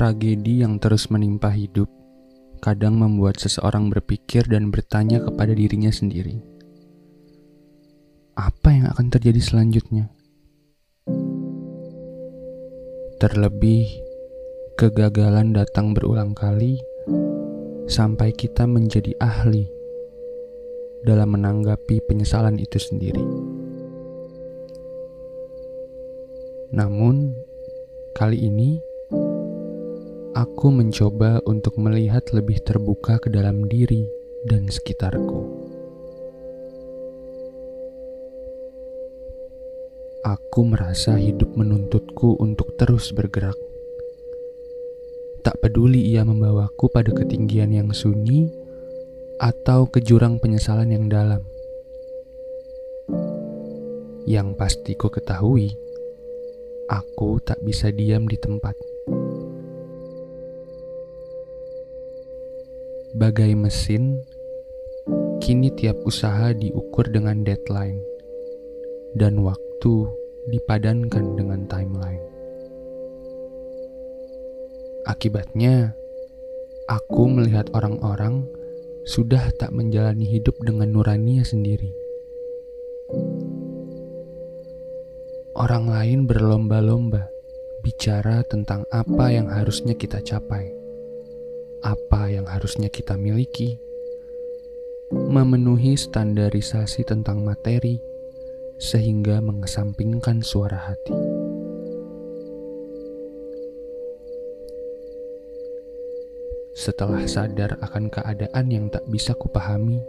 Tragedi yang terus menimpa hidup kadang membuat seseorang berpikir dan bertanya kepada dirinya sendiri, "Apa yang akan terjadi selanjutnya?" Terlebih, kegagalan datang berulang kali sampai kita menjadi ahli dalam menanggapi penyesalan itu sendiri. Namun, kali ini aku mencoba untuk melihat lebih terbuka ke dalam diri dan sekitarku. Aku merasa hidup menuntutku untuk terus bergerak. Tak peduli ia membawaku pada ketinggian yang sunyi atau ke jurang penyesalan yang dalam. Yang pasti ku ketahui, aku tak bisa diam di tempat. Bagai mesin, kini tiap usaha diukur dengan deadline dan waktu dipadankan dengan timeline. Akibatnya, aku melihat orang-orang sudah tak menjalani hidup dengan nuraninya sendiri. Orang lain berlomba-lomba bicara tentang apa yang harusnya kita capai apa yang harusnya kita miliki, memenuhi standarisasi tentang materi, sehingga mengesampingkan suara hati. Setelah sadar akan keadaan yang tak bisa kupahami,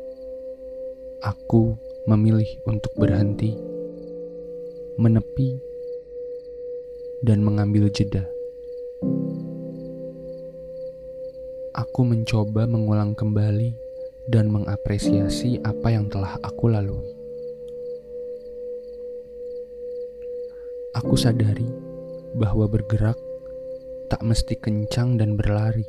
aku memilih untuk berhenti, menepi, dan mengambil jeda. Aku mencoba mengulang kembali dan mengapresiasi apa yang telah aku lalui. Aku sadari bahwa bergerak tak mesti kencang dan berlari.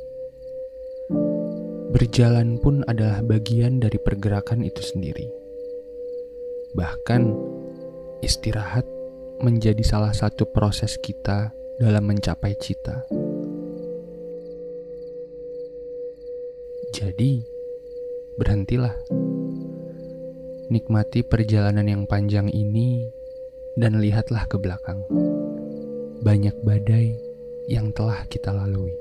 Berjalan pun adalah bagian dari pergerakan itu sendiri. Bahkan, istirahat menjadi salah satu proses kita dalam mencapai cita. Jadi, berhentilah. Nikmati perjalanan yang panjang ini dan lihatlah ke belakang. Banyak badai yang telah kita lalui.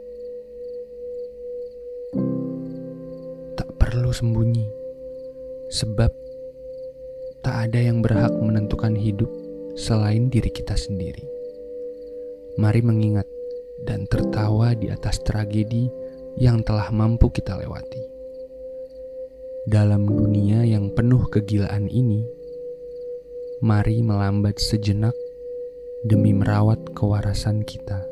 Tak perlu sembunyi, sebab tak ada yang berhak menentukan hidup selain diri kita sendiri. Mari mengingat dan tertawa di atas tragedi yang telah mampu kita lewati. Dalam dunia yang penuh kegilaan ini, mari melambat sejenak demi merawat kewarasan kita.